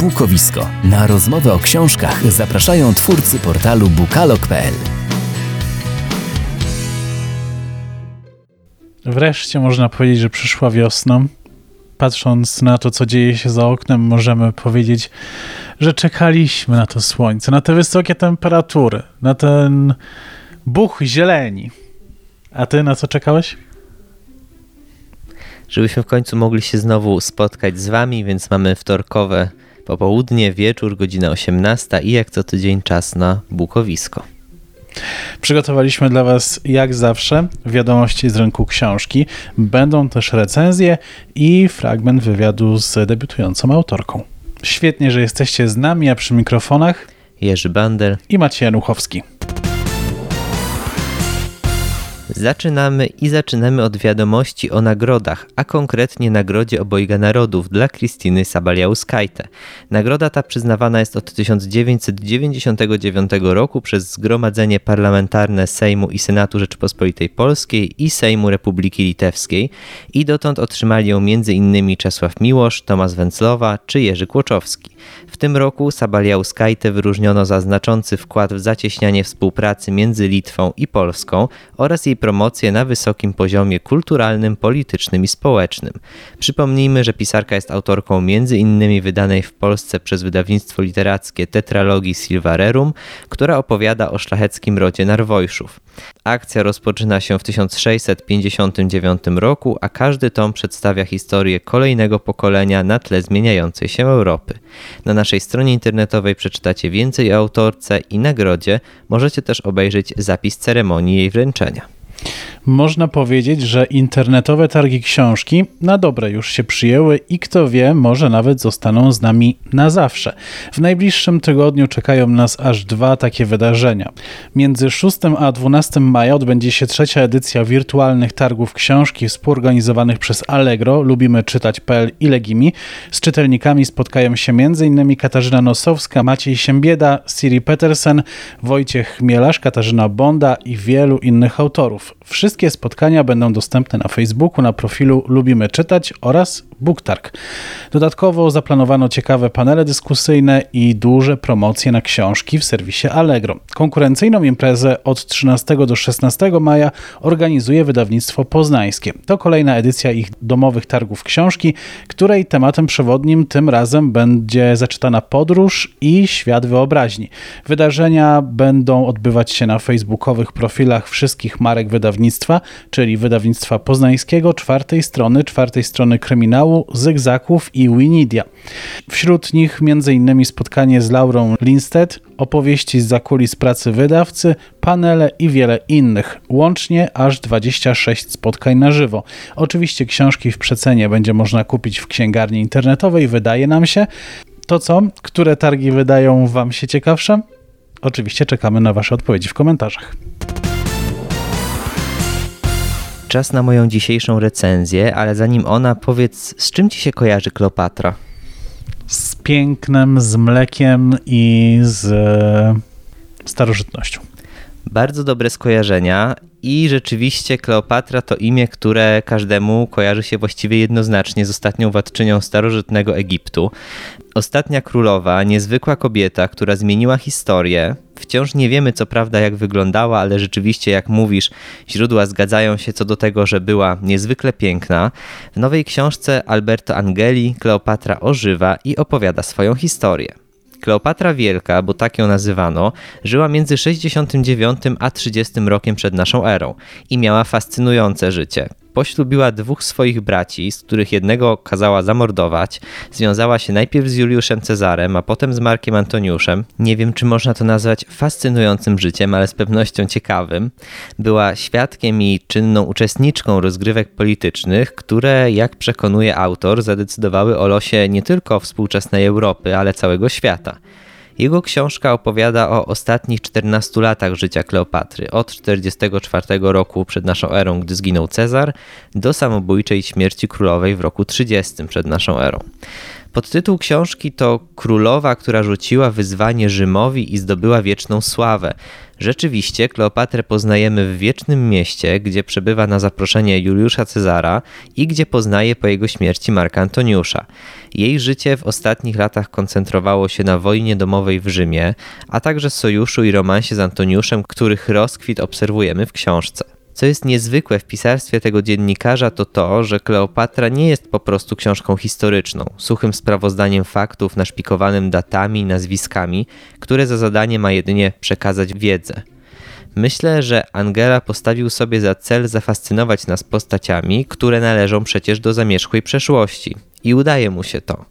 Bukowisko. Na rozmowę o książkach zapraszają twórcy portalu bukalog.pl. Wreszcie można powiedzieć, że przyszła wiosna. Patrząc na to, co dzieje się za oknem, możemy powiedzieć, że czekaliśmy na to słońce, na te wysokie temperatury, na ten buch zieleni. A ty na co czekałeś? Żebyśmy w końcu mogli się znowu spotkać z wami, więc mamy wtorkowe popołudnie, wieczór, godzina 18 i jak co tydzień czas na bukowisko. Przygotowaliśmy dla Was, jak zawsze, wiadomości z rynku książki. Będą też recenzje i fragment wywiadu z debiutującą autorką. Świetnie, że jesteście z nami, a przy mikrofonach Jerzy Bander i Maciej Januchowski. Zaczynamy i zaczynamy od wiadomości o nagrodach, a konkretnie Nagrodzie Obojga Narodów dla Krystyny Sabaliauskajte. Nagroda ta przyznawana jest od 1999 roku przez Zgromadzenie Parlamentarne Sejmu i Senatu Rzeczypospolitej Polskiej i Sejmu Republiki Litewskiej i dotąd otrzymali ją m.in. Czesław Miłosz, Tomasz Węclowa czy Jerzy Kłoczowski. W tym roku Sabaliauskajte wyróżniono za znaczący wkład w zacieśnianie współpracy między Litwą i Polską oraz jej promocję na wysokim poziomie kulturalnym, politycznym i społecznym. Przypomnijmy, że pisarka jest autorką m.in. wydanej w Polsce przez wydawnictwo literackie tetralogii Silvarerum, która opowiada o szlacheckim rodzie Narwojszów. Akcja rozpoczyna się w 1659 roku, a każdy tom przedstawia historię kolejnego pokolenia na tle zmieniającej się Europy. Na naszej stronie internetowej przeczytacie więcej o autorce i nagrodzie. Możecie też obejrzeć zapis ceremonii jej wręczenia. Można powiedzieć, że internetowe targi książki na dobre już się przyjęły i kto wie, może nawet zostaną z nami na zawsze. W najbliższym tygodniu czekają nas aż dwa takie wydarzenia. Między 6 a 12 maja odbędzie się trzecia edycja wirtualnych targów książki współorganizowanych przez Allegro, lubimy czytać.pl i Legimi. Z czytelnikami spotkają się m.in. Katarzyna Nosowska, Maciej Siembieda, Siri Petersen, Wojciech Chmielarz, Katarzyna Bonda i wielu innych autorów. Wszystkie spotkania będą dostępne na Facebooku, na profilu Lubimy Czytać oraz BookTarg. Dodatkowo zaplanowano ciekawe panele dyskusyjne i duże promocje na książki w serwisie Allegro. Konkurencyjną imprezę od 13 do 16 maja organizuje wydawnictwo poznańskie. To kolejna edycja ich domowych targów książki, której tematem przewodnim tym razem będzie zaczytana podróż i świat wyobraźni. Wydarzenia będą odbywać się na facebookowych profilach wszystkich marek wydawnictwa, czyli wydawnictwa poznańskiego, czwartej strony, czwartej strony kryminału, Zygzaków i Winidia. Wśród nich m.in. spotkanie z Laurą Lindstedt, opowieści z zakulis pracy wydawcy, panele i wiele innych. Łącznie aż 26 spotkań na żywo. Oczywiście książki w przecenie będzie można kupić w księgarni internetowej, wydaje nam się. To co? Które targi wydają Wam się ciekawsze? Oczywiście czekamy na Wasze odpowiedzi w komentarzach. Czas na moją dzisiejszą recenzję, ale zanim ona, powiedz, z czym ci się kojarzy Kleopatra? Z pięknem, z mlekiem i z e, starożytnością. Bardzo dobre skojarzenia i rzeczywiście Kleopatra to imię, które każdemu kojarzy się właściwie jednoznacznie z ostatnią władczynią starożytnego Egiptu. Ostatnia królowa, niezwykła kobieta, która zmieniła historię. Wciąż nie wiemy, co prawda, jak wyglądała, ale rzeczywiście, jak mówisz, źródła zgadzają się co do tego, że była niezwykle piękna. W nowej książce Alberto Angeli Kleopatra ożywa i opowiada swoją historię. Kleopatra Wielka, bo tak ją nazywano, żyła między 69 a 30 rokiem przed naszą erą i miała fascynujące życie. Poślubiła dwóch swoich braci, z których jednego kazała zamordować. Związała się najpierw z Juliuszem Cezarem, a potem z Markiem Antoniuszem. Nie wiem, czy można to nazwać fascynującym życiem, ale z pewnością ciekawym. Była świadkiem i czynną uczestniczką rozgrywek politycznych, które, jak przekonuje autor, zadecydowały o losie nie tylko współczesnej Europy, ale całego świata. Jego książka opowiada o ostatnich 14 latach życia Kleopatry, od 44 roku przed naszą erą, gdy zginął Cezar, do samobójczej śmierci królowej w roku 30 przed naszą erą. Podtytuł książki to Królowa, która rzuciła wyzwanie Rzymowi i zdobyła wieczną sławę. Rzeczywiście, Kleopatrę poznajemy w wiecznym mieście, gdzie przebywa na zaproszenie Juliusza Cezara i gdzie poznaje po jego śmierci Marka Antoniusza. Jej życie w ostatnich latach koncentrowało się na wojnie domowej w Rzymie, a także sojuszu i romansie z Antoniuszem, których rozkwit obserwujemy w książce. Co jest niezwykłe w pisarstwie tego dziennikarza, to to, że Kleopatra nie jest po prostu książką historyczną, suchym sprawozdaniem faktów naszpikowanym datami i nazwiskami, które za zadanie ma jedynie przekazać wiedzę. Myślę, że Angela postawił sobie za cel zafascynować nas postaciami, które należą przecież do zamierzchłej przeszłości. I udaje mu się to.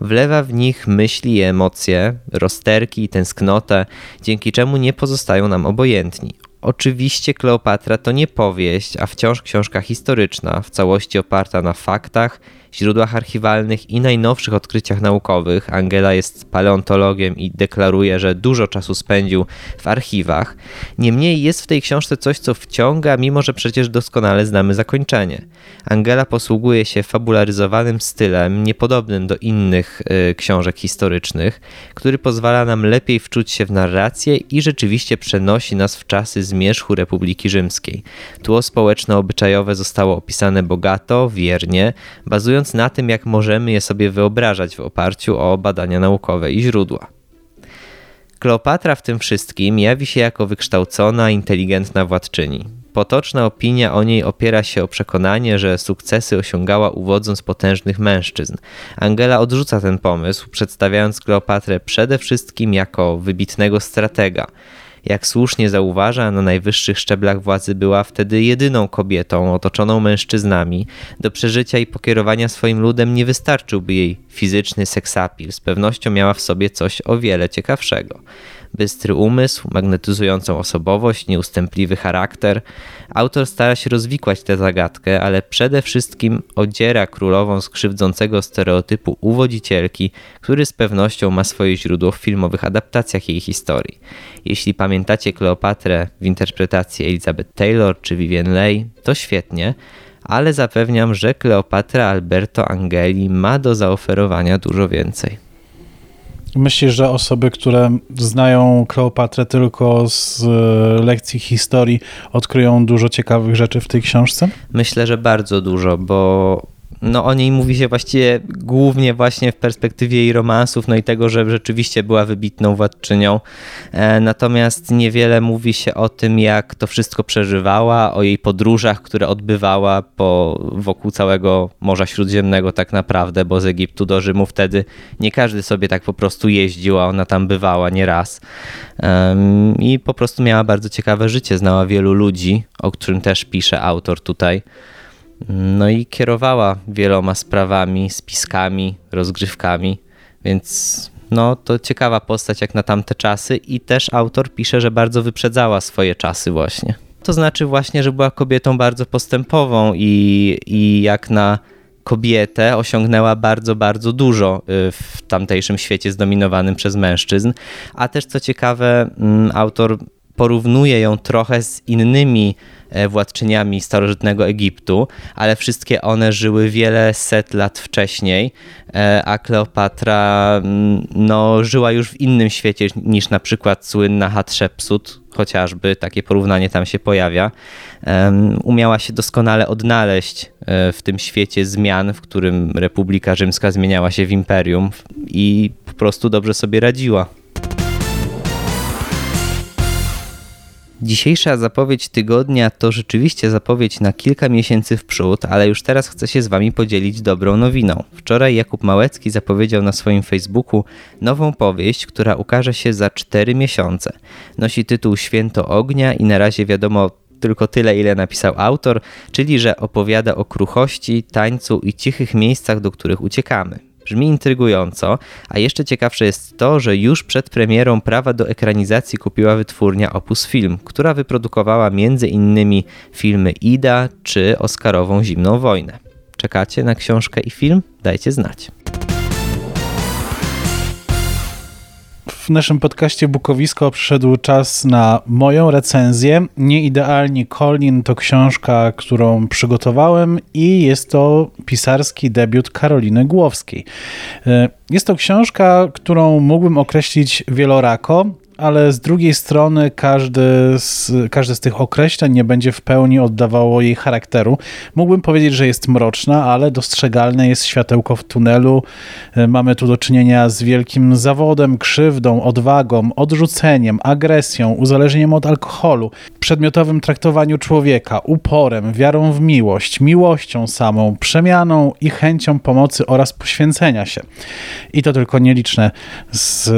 Wlewa w nich myśli i emocje, rozterki i tęsknotę, dzięki czemu nie pozostają nam obojętni. Oczywiście Kleopatra to nie powieść, a wciąż książka historyczna, w całości oparta na faktach, źródłach archiwalnych i najnowszych odkryciach naukowych. Angela jest paleontologiem i deklaruje, że dużo czasu spędził w archiwach. Niemniej jest w tej książce coś, co wciąga, mimo że przecież doskonale znamy zakończenie. Angela posługuje się fabularyzowanym stylem, niepodobnym do innych y, książek historycznych, który pozwala nam lepiej wczuć się w narrację i rzeczywiście przenosi nas w czasy zmierzchu Republiki Rzymskiej. Tło społeczno-obyczajowe zostało opisane bogato, wiernie, bazując bazując na tym, jak możemy je sobie wyobrażać w oparciu o badania naukowe i źródła. Kleopatra w tym wszystkim jawi się jako wykształcona, inteligentna władczyni. Potoczna opinia o niej opiera się o przekonanie, że sukcesy osiągała uwodząc potężnych mężczyzn. Angela odrzuca ten pomysł, przedstawiając Kleopatrę przede wszystkim jako wybitnego stratega. Jak słusznie zauważa, na najwyższych szczeblach władzy była wtedy jedyną kobietą otoczoną mężczyznami. Do przeżycia i pokierowania swoim ludem nie wystarczyłby jej fizyczny seksapil. Z pewnością miała w sobie coś o wiele ciekawszego bystry umysł, magnetyzującą osobowość, nieustępliwy charakter. Autor stara się rozwikłać tę zagadkę, ale przede wszystkim odziera królową z krzywdzącego stereotypu uwodzicielki, który z pewnością ma swoje źródło w filmowych adaptacjach jej historii. Jeśli pamiętacie Kleopatrę w interpretacji Elizabeth Taylor czy Vivien Leigh, to świetnie, ale zapewniam, że Kleopatra Alberto Angeli ma do zaoferowania dużo więcej. Myślisz, że osoby, które znają Kleopatrę tylko z e, lekcji historii, odkryją dużo ciekawych rzeczy w tej książce? Myślę, że bardzo dużo, bo no o niej mówi się właściwie głównie właśnie w perspektywie jej romansów, no i tego, że rzeczywiście była wybitną władczynią. E, natomiast niewiele mówi się o tym, jak to wszystko przeżywała, o jej podróżach, które odbywała po, wokół całego Morza Śródziemnego tak naprawdę, bo z Egiptu do Rzymu wtedy nie każdy sobie tak po prostu jeździł, a ona tam bywała nieraz. I po prostu miała bardzo ciekawe życie, znała wielu ludzi, o którym też pisze autor tutaj. No i kierowała wieloma sprawami, spiskami, rozgrywkami, więc no to ciekawa postać jak na tamte czasy i też autor pisze, że bardzo wyprzedzała swoje czasy właśnie. To znaczy właśnie, że była kobietą bardzo postępową i, i jak na kobietę osiągnęła bardzo, bardzo dużo y, w tamtejszym świecie zdominowanym przez mężczyzn. A też co ciekawe, mm, autor porównuje ją trochę z innymi władczyniami starożytnego Egiptu, ale wszystkie one żyły wiele set lat wcześniej, e, a Kleopatra mm, no, żyła już w innym świecie niż na przykład słynna Hatshepsut, chociażby takie porównanie tam się pojawia. Umiała się doskonale odnaleźć e, w tym świecie zmian, w którym Republika Rzymska zmieniała się w imperium i po prostu dobrze sobie radziła. Dzisiejsza zapowiedź tygodnia to rzeczywiście zapowiedź na kilka miesięcy w przód, ale już teraz chcę się z Wami podzielić dobrą nowiną. Wczoraj Jakub Małecki zapowiedział na swoim Facebooku nową powieść, która ukaże się za 4 miesiące. Nosi tytuł Święto Ognia i na razie wiadomo tylko tyle, ile napisał autor, czyli że opowiada o kruchości, tańcu i cichych miejscach, do których uciekamy. Brzmi intrygująco, a jeszcze ciekawsze jest to, że już przed premierą prawa do ekranizacji kupiła wytwórnia Opus Film, która wyprodukowała m.in. filmy Ida czy Oscarową Zimną Wojnę. Czekacie na książkę i film? Dajcie znać. W naszym podcaście Bukowisko przyszedł czas na moją recenzję. Nieidealni Colin to książka, którą przygotowałem i jest to pisarski debiut Karoliny Głowskiej. E, jest to książka, którą mógłbym określić wielorako, ale z drugiej strony każdy z, każde z tych określeń nie będzie w pełni oddawało jej charakteru. Mógłbym powiedzieć, że jest mroczna, ale dostrzegalne jest światełko w tunelu. E, mamy tu do czynienia z wielkim zawodem, krzywdą, odwagą, odrzuceniem, agresją, uzależnieniem od alkoholu, przedmiotowym traktowaniu człowieka, uporem, wiarą w miłość, miłością samą, przemianą i chęcią pomocy oraz poświęcenia się. I to tylko nieliczne z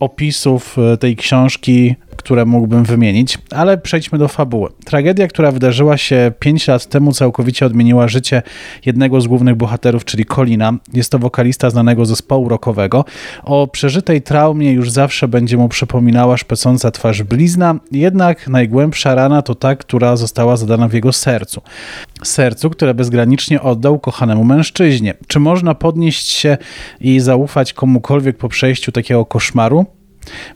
opisów e, tej książki, które mógłbym wymienić, ale przejdźmy do fabuły. Tragedia, która wydarzyła się 5 lat temu, całkowicie odmieniła życie jednego z głównych bohaterów, czyli Colina. Jest to wokalista znanego zespołu rockowego. O przeżytej traumie już zawsze będzie mu przypominała szpecąca twarz blizna, jednak najgłębsza rana to ta, która została zadana w jego sercu. Sercu, które bezgranicznie oddał kochanemu mężczyźnie. Czy można podnieść się i zaufać komukolwiek po przejściu takiego koszmaru?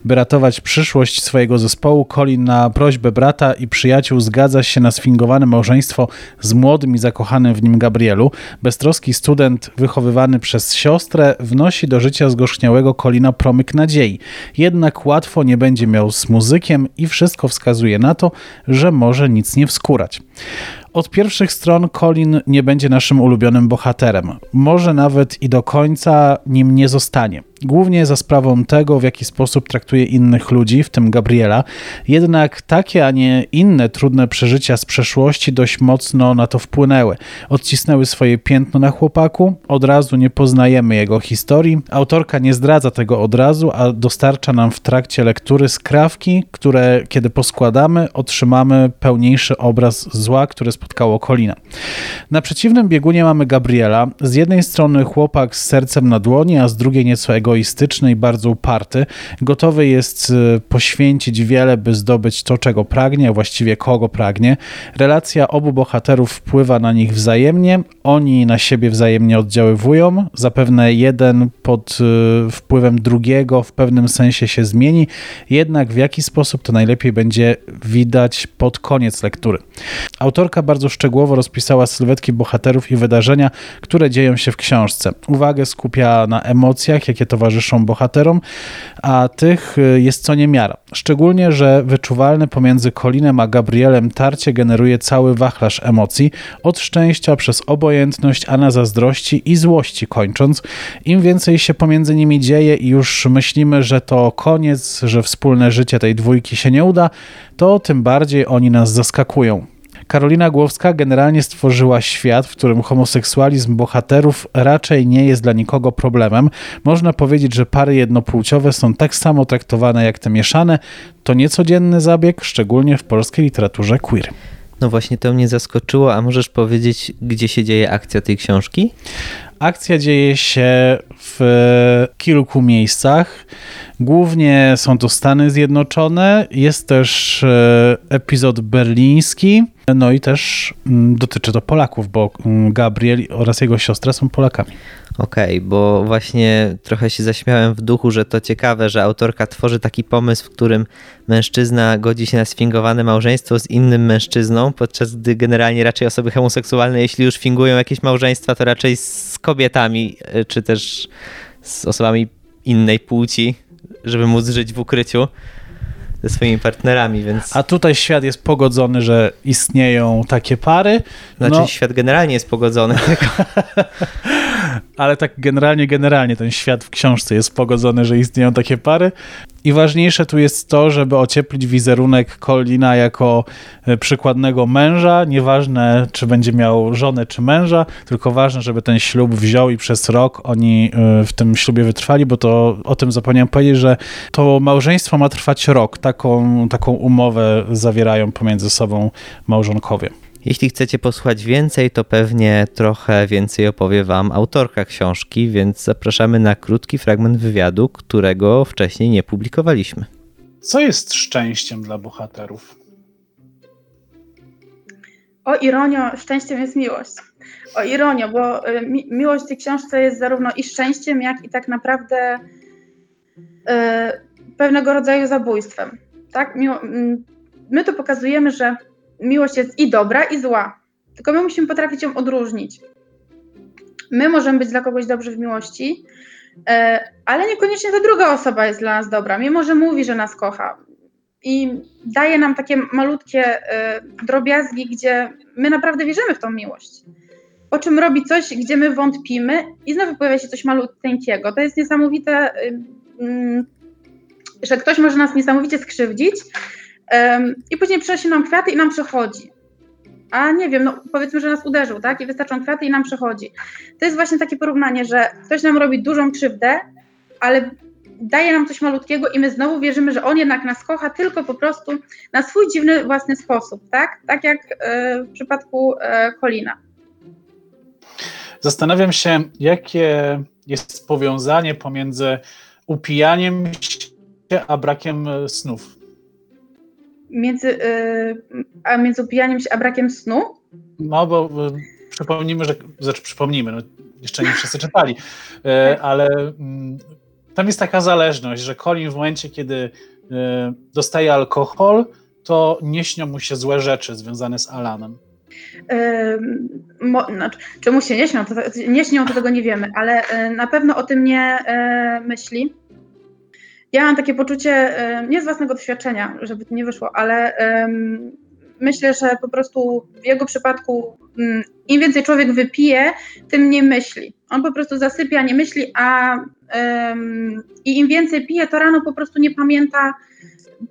By ratować przyszłość swojego zespołu, Colin na prośbę brata i przyjaciół zgadza się na sfingowane małżeństwo z młodym i zakochanym w nim Gabrielu. Beztroski student wychowywany przez siostrę wnosi do życia zgorzkniałego Colina promyk nadziei. Jednak łatwo nie będzie miał z muzykiem i wszystko wskazuje na to, że może nic nie wskurać. Od pierwszych stron Colin nie będzie naszym ulubionym bohaterem. Może nawet i do końca nim nie zostanie głównie za sprawą tego, w jaki sposób traktuje innych ludzi, w tym Gabriela. Jednak takie, a nie inne trudne przeżycia z przeszłości dość mocno na to wpłynęły. Odcisnęły swoje piętno na chłopaku, od razu nie poznajemy jego historii. Autorka nie zdradza tego od razu, a dostarcza nam w trakcie lektury skrawki, które kiedy poskładamy, otrzymamy pełniejszy obraz zła, które spotkało Kolina. Na przeciwnym biegunie mamy Gabriela. Z jednej strony chłopak z sercem na dłoni, a z drugiej nieco egoistyczny i bardzo uparty. Gotowy jest e, poświęcić wiele, by zdobyć to, czego pragnie, a właściwie kogo pragnie. Relacja obu bohaterów wpływa na nich wzajemnie, oni na siebie wzajemnie oddziaływują. Zapewne jeden pod e, wpływem drugiego w pewnym sensie się zmieni, jednak w jaki sposób to najlepiej będzie widać pod koniec lektury. Autorka bardzo szczegółowo rozpisała sylwetki bohaterów i wydarzenia, które dzieją się w książce. Uwagę skupia na emocjach, jakie to towarzyszą bohaterom, a tych y, jest co niemiara. Szczególnie, że wyczuwalne pomiędzy Colinem a Gabrielem tarcie generuje cały wachlarz emocji, od szczęścia przez obojętność, a na zazdrości i złości kończąc. Im więcej się pomiędzy nimi dzieje i już myślimy, że to koniec, że wspólne życie tej dwójki się nie uda, to tym bardziej oni nas zaskakują. Karolina Głowska generalnie stworzyła świat, w którym homoseksualizm bohaterów raczej nie jest dla nikogo problemem. Można powiedzieć, że pary jednopłciowe są tak samo traktowane jak te mieszane. To niecodzienny zabieg, szczególnie w polskiej literaturze queer. No właśnie to mnie zaskoczyło, a możesz powiedzieć, gdzie się dzieje akcja tej książki? Akcja dzieje się w kilku miejscach. Głównie są to Stany Zjednoczone. Jest też e, epizod berliński. No i też mm, dotyczy to Polaków, bo mm, Gabriel oraz jego siostra są Polakami. Okej, okay, bo właśnie trochę się zaśmiałem w duchu, że to ciekawe, że autorka tworzy taki pomysł, w którym mężczyzna godzi się na sfingowane małżeństwo z innym mężczyzną, podczas gdy generalnie raczej osoby homoseksualne, jeśli już fingują jakieś małżeństwa, to raczej z kobietami, e, czy też z osobami innej płci, żeby móc żyć w ukryciu ze swoimi partnerami, więc... A tutaj świat jest pogodzony, że istnieją takie pary. Znaczy no... świat generalnie jest pogodzony. Ale tak generalnie, generalnie ten świat w książce jest pogodzony, że istnieją takie pary. I ważniejsze tu jest to, żeby ocieplić wizerunek Colina jako e, przykładnego męża. Nieważne, czy będzie miał żonę, czy męża, tylko ważne, żeby ten ślub wziął i przez rok oni e, w tym ślubie wytrwali, bo to o tym zapomniałem powiedzieć, że to małżeństwo ma trwać rok. Taką, taką umowę zawierają pomiędzy sobą małżonkowie. Jeśli chcecie posłuchać więcej, to pewnie trochę więcej opowie Wam autorka książki, więc zapraszamy na krótki fragment wywiadu, którego wcześniej nie publikowaliśmy. Co jest szczęściem dla bohaterów? O ironio, szczęściem jest miłość. O ironio, bo y, mi miłość w tej książce jest zarówno i szczęściem, jak i tak naprawdę e, pewnego rodzaju zabójstwem. Tak? Miło, mm, my tu pokazujemy, że miłość jest i dobra, i zła. Tylko my musimy potrafić ją odróżnić. My możemy być dla kogoś dobrzy w miłości, e, ale niekoniecznie ta druga osoba jest dla nas dobra, mimo że mówi, że nas kocha. I daje nam takie malutkie e, drobiazgi, gdzie my naprawdę wierzymy w tą miłość. Po czym robi coś, gdzie my wątpimy, i znowu pojawia się coś malutkiego. To jest niesamowite, że ktoś może nas niesamowicie skrzywdzić, i później przynosi nam kwiaty i nam przechodzi. A nie wiem, no powiedzmy, że nas uderzył, tak? I wystarczą kwiaty i nam przechodzi. To jest właśnie takie porównanie, że ktoś nam robi dużą krzywdę, ale daje nam coś malutkiego i my znowu wierzymy, że on jednak nas kocha, tylko po prostu na swój dziwny własny sposób, tak? Tak jak e, w przypadku e, Kolina. Zastanawiam się, jakie jest powiązanie pomiędzy upijaniem się a brakiem e, snów. Między, e, a między upijaniem się a brakiem snu? No bo przypomnijmy, że, znaczy przypomnijmy, no, jeszcze nie wszyscy czytali, e, ale mm, tam jest taka zależność, że Colin w momencie, kiedy e, dostaje alkohol, to nie śnią mu się złe rzeczy związane z Alanem. E, mo, znaczy, czemu się nie śnią? To, nie śnią, to tego nie wiemy, ale na pewno o tym nie myśli. Ja mam takie poczucie, nie z własnego doświadczenia, żeby to nie wyszło, ale myślę, że po prostu w jego przypadku mm, im więcej człowiek wypije, tym mniej myśli. On po prostu zasypia, nie myśli, a i im więcej pije, to rano po prostu nie pamięta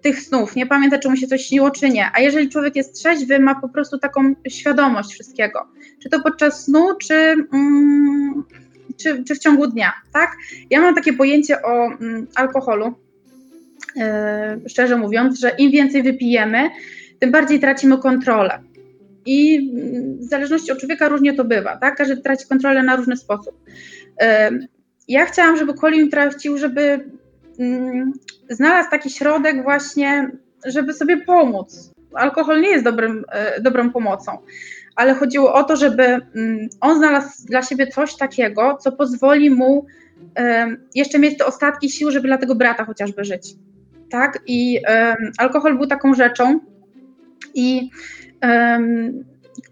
tych snów, nie pamięta, czy mu się coś śniło, czy nie. A jeżeli człowiek jest trzeźwy, ma po prostu taką świadomość wszystkiego. Czy to podczas snu, czy, mm, czy, czy w ciągu dnia, tak? Ja mam takie pojęcie o mm, alkoholu, e, szczerze mówiąc, że im więcej wypijemy, tym bardziej tracimy kontrolę. I mm, w zależności od człowieka różnie to bywa, tak? Każdy traci kontrolę na różny sposób. E, ja chciałam, żeby Colin tracił, żeby mm, znalazł taki środek właśnie, żeby sobie pomóc. Alkohol nie jest dobrym, e, dobrą pomocą, ale chodziło o to, żeby mm, on znalazł dla siebie coś takiego, co pozwoli mu jeszcze mieć te ostatki sił, żeby dla tego brata chociażby żyć. Tak? I alkohol był taką rzeczą i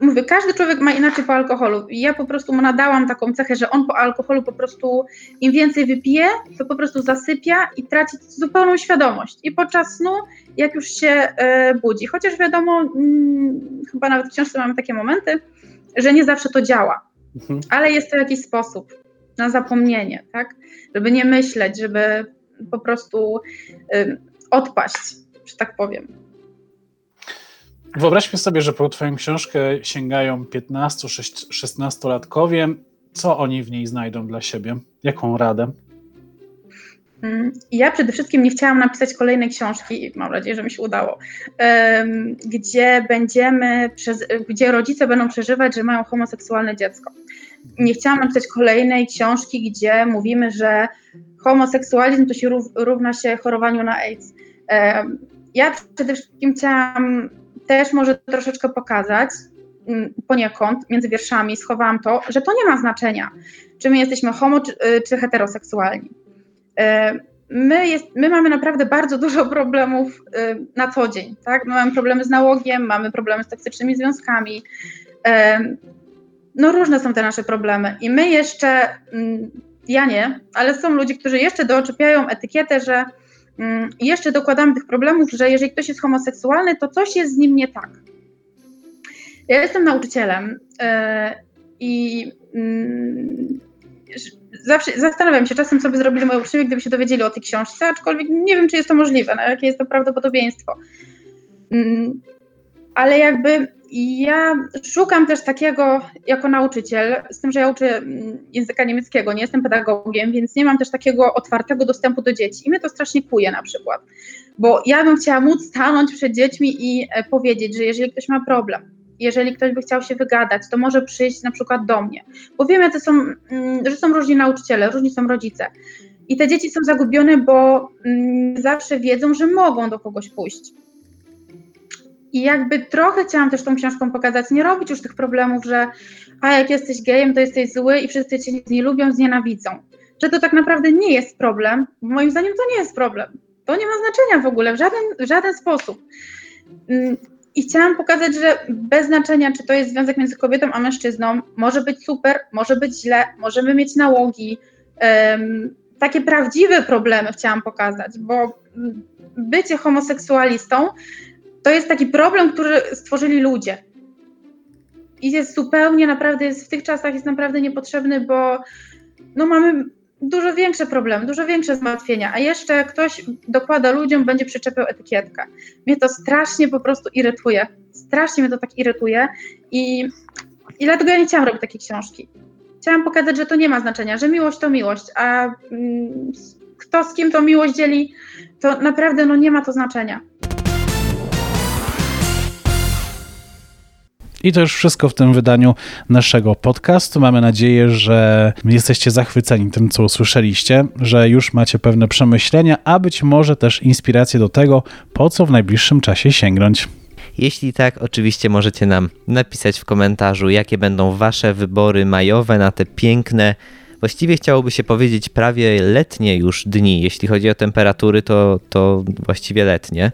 mówię, każdy człowiek ma inaczej po alkoholu. I ja po prostu mu nadałam taką cechę, że on po alkoholu po prostu im więcej wypije, to po prostu zasypia i traci zupełną świadomość. I podczas snu, jak już się e, budzi. Chociaż wiadomo, mm, chyba nawet w książce mamy takie momenty, że nie zawsze to działa. Mhm. Ale jest to jakiś sposób na zapomnienie, tak? Żeby nie myśleć, żeby po prostu y, odpaść, że tak powiem. Wyobraźmy sobie, że po Twoją książkę sięgają 15-16-latkowie. Co oni w niej znajdą dla siebie? Jaką radę? Mm, Ja przede wszystkim nie chciałam napisać kolejnej książki, mam nadzieję, że mi się udało, gdzie będziemy, gdzie rodzice będą przeżywać, że mają homoseksualne dziecko. Nie chciałam napisać kolejnej książki, gdzie mówimy, że homoseksualizm to się rów, równa się chorowaniu na AIDS. Ja przede wszystkim chciałam też może troszeczkę pokazać, mm, poniekąd między wierszami schowałam to, że to nie ma znaczenia, czy my jesteśmy homo, czy, y, czy heteroseksualni. E, My, jest, my mamy naprawdę bardzo dużo problemów y, na co dzień. Tak? My mamy problemy z nałogiem, mamy problemy z toksycznymi związkami. No różne są te nasze problemy. I my jeszcze, mm, ja nie, ale są ludzie, którzy jeszcze doczepiają etykietę, że mm, jeszcze dokładamy tych problemów, że jeżeli ktoś jest homoseksualny, to coś jest z nim nie tak. Ja jestem nauczycielem e, i mm, zawsze zastanawiam się, czasem sobie zrobili moi uczniowie, gdyby się dowiedzieli o tej książce, aczkolwiek nie wiem, czy jest to możliwe, no, jakie jest to prawdopodobieństwo. Mm, Ale jakby ja szukam też takiego jako nauczyciel, z tym, że ja uczę mm, języka niemieckiego, nie jestem pedagogiem, więc nie mam też takiego otwartego dostępu do dzieci. I mnie to strasznie kuje na przykład, bo ja bym chciała móc stanąć przed dziećmi i e, powiedzieć, że jeżeli ktoś ma problem, jeżeli ktoś by chciał się wygadać, to może przyjść na przykład do mnie. Bo wiem, jacy są, mm, że są różni nauczyciele, różni są rodzice. I te dzieci są zagubione, bo mm, zawsze wiedzą, że mogą do kogoś pójść. I jakby trochę chciałam też tą książką pokazać, nie robić już tych problemów, że a jak jesteś gejem, to jesteś zły i wszyscy cię nie lubią, znienawidzą. że to tak naprawdę nie jest problem. Moim zdaniem to nie jest problem. To nie ma znaczenia w ogóle, w żaden, w żaden sposób. Mm, I chciałam pokazać, że bez znaczenia, czy to jest związek między kobietą a mężczyzną, może być super, może być źle, możemy mieć nałogi. Um, takie prawdziwe problemy chciałam pokazać, bo bycie homoseksualistą to jest taki problem, który stworzyli ludzie. I jest zupełnie naprawdę, jest w tych czasach jest naprawdę niepotrzebny, bo no mamy dużo większe problemy, dużo większe zmartwienia, a jeszcze ktoś dokłada ludziom, będzie przyczepiał etykietkę. Mnie to strasznie po prostu irytuje. Strasznie mnie to tak irytuje i, i dlatego ja nie chciałam robić takiej książki. Chciałam pokazać, że to nie ma znaczenia, że miłość to miłość, a mm, kto z kim to miłość dzieli, to naprawdę no, nie ma to znaczenia. I to już wszystko w tym wydaniu naszego podcastu. Mamy nadzieję, że jesteście zachwyceni tym, co usłyszeliście, że już macie pewne przemyślenia, a być może też inspiracje do tego, po co w najbliższym czasie sięgnąć. Jeśli tak, oczywiście możecie nam napisać w komentarzu, jakie będą Wasze wybory majowe na te piękne, właściwie chciałoby się powiedzieć prawie letnie już dni. Jeśli chodzi o temperatury, to, to właściwie letnie.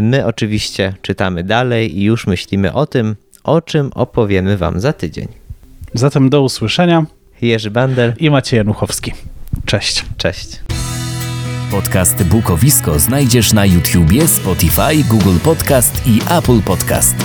My oczywiście czytamy dalej i już myślimy o tym, o czym opowiemy Wam za tydzień. Zatem do usłyszenia. Jerzy Bandel i Maciej Januchowski. Cześć. Cześć. Podcast Bukowisko znajdziesz na YouTubie, Spotify, Google Podcast i Apple Podcast.